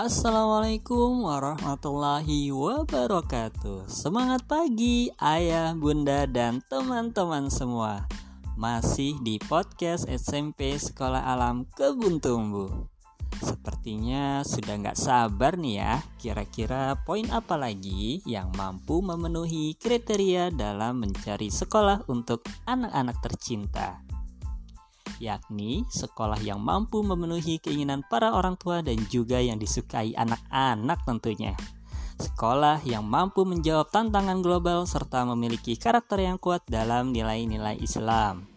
Assalamualaikum warahmatullahi wabarakatuh. Semangat pagi ayah, bunda, dan teman-teman semua. Masih di podcast SMP Sekolah Alam Kebun Tumbuh. Sepertinya sudah nggak sabar nih ya Kira-kira poin apa lagi yang mampu memenuhi kriteria dalam mencari sekolah untuk anak-anak tercinta yakni sekolah yang mampu memenuhi keinginan para orang tua dan juga yang disukai anak-anak tentunya. Sekolah yang mampu menjawab tantangan global serta memiliki karakter yang kuat dalam nilai-nilai Islam.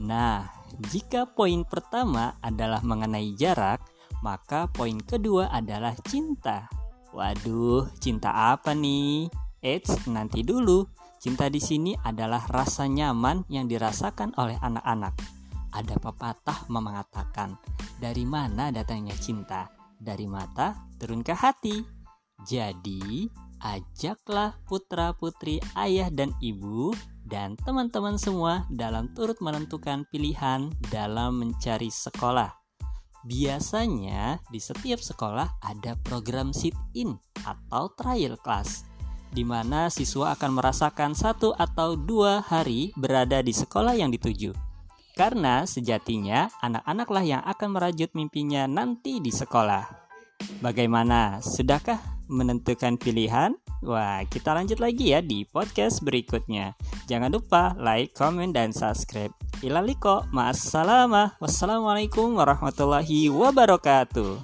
Nah, jika poin pertama adalah mengenai jarak, maka poin kedua adalah cinta. Waduh, cinta apa nih? Eits, nanti dulu. Cinta di sini adalah rasa nyaman yang dirasakan oleh anak-anak. Ada pepatah mengatakan, dari mana datangnya cinta? Dari mata turun ke hati. Jadi, ajaklah putra-putri ayah dan ibu dan teman-teman semua dalam turut menentukan pilihan dalam mencari sekolah. Biasanya di setiap sekolah ada program sit-in atau trial class di mana siswa akan merasakan satu atau dua hari berada di sekolah yang dituju. Karena sejatinya anak-anaklah yang akan merajut mimpinya nanti di sekolah. Bagaimana? Sudahkah menentukan pilihan? Wah, kita lanjut lagi ya di podcast berikutnya. Jangan lupa like, comment, dan subscribe. Ilaliko, ma'assalamah. Wassalamualaikum warahmatullahi wabarakatuh.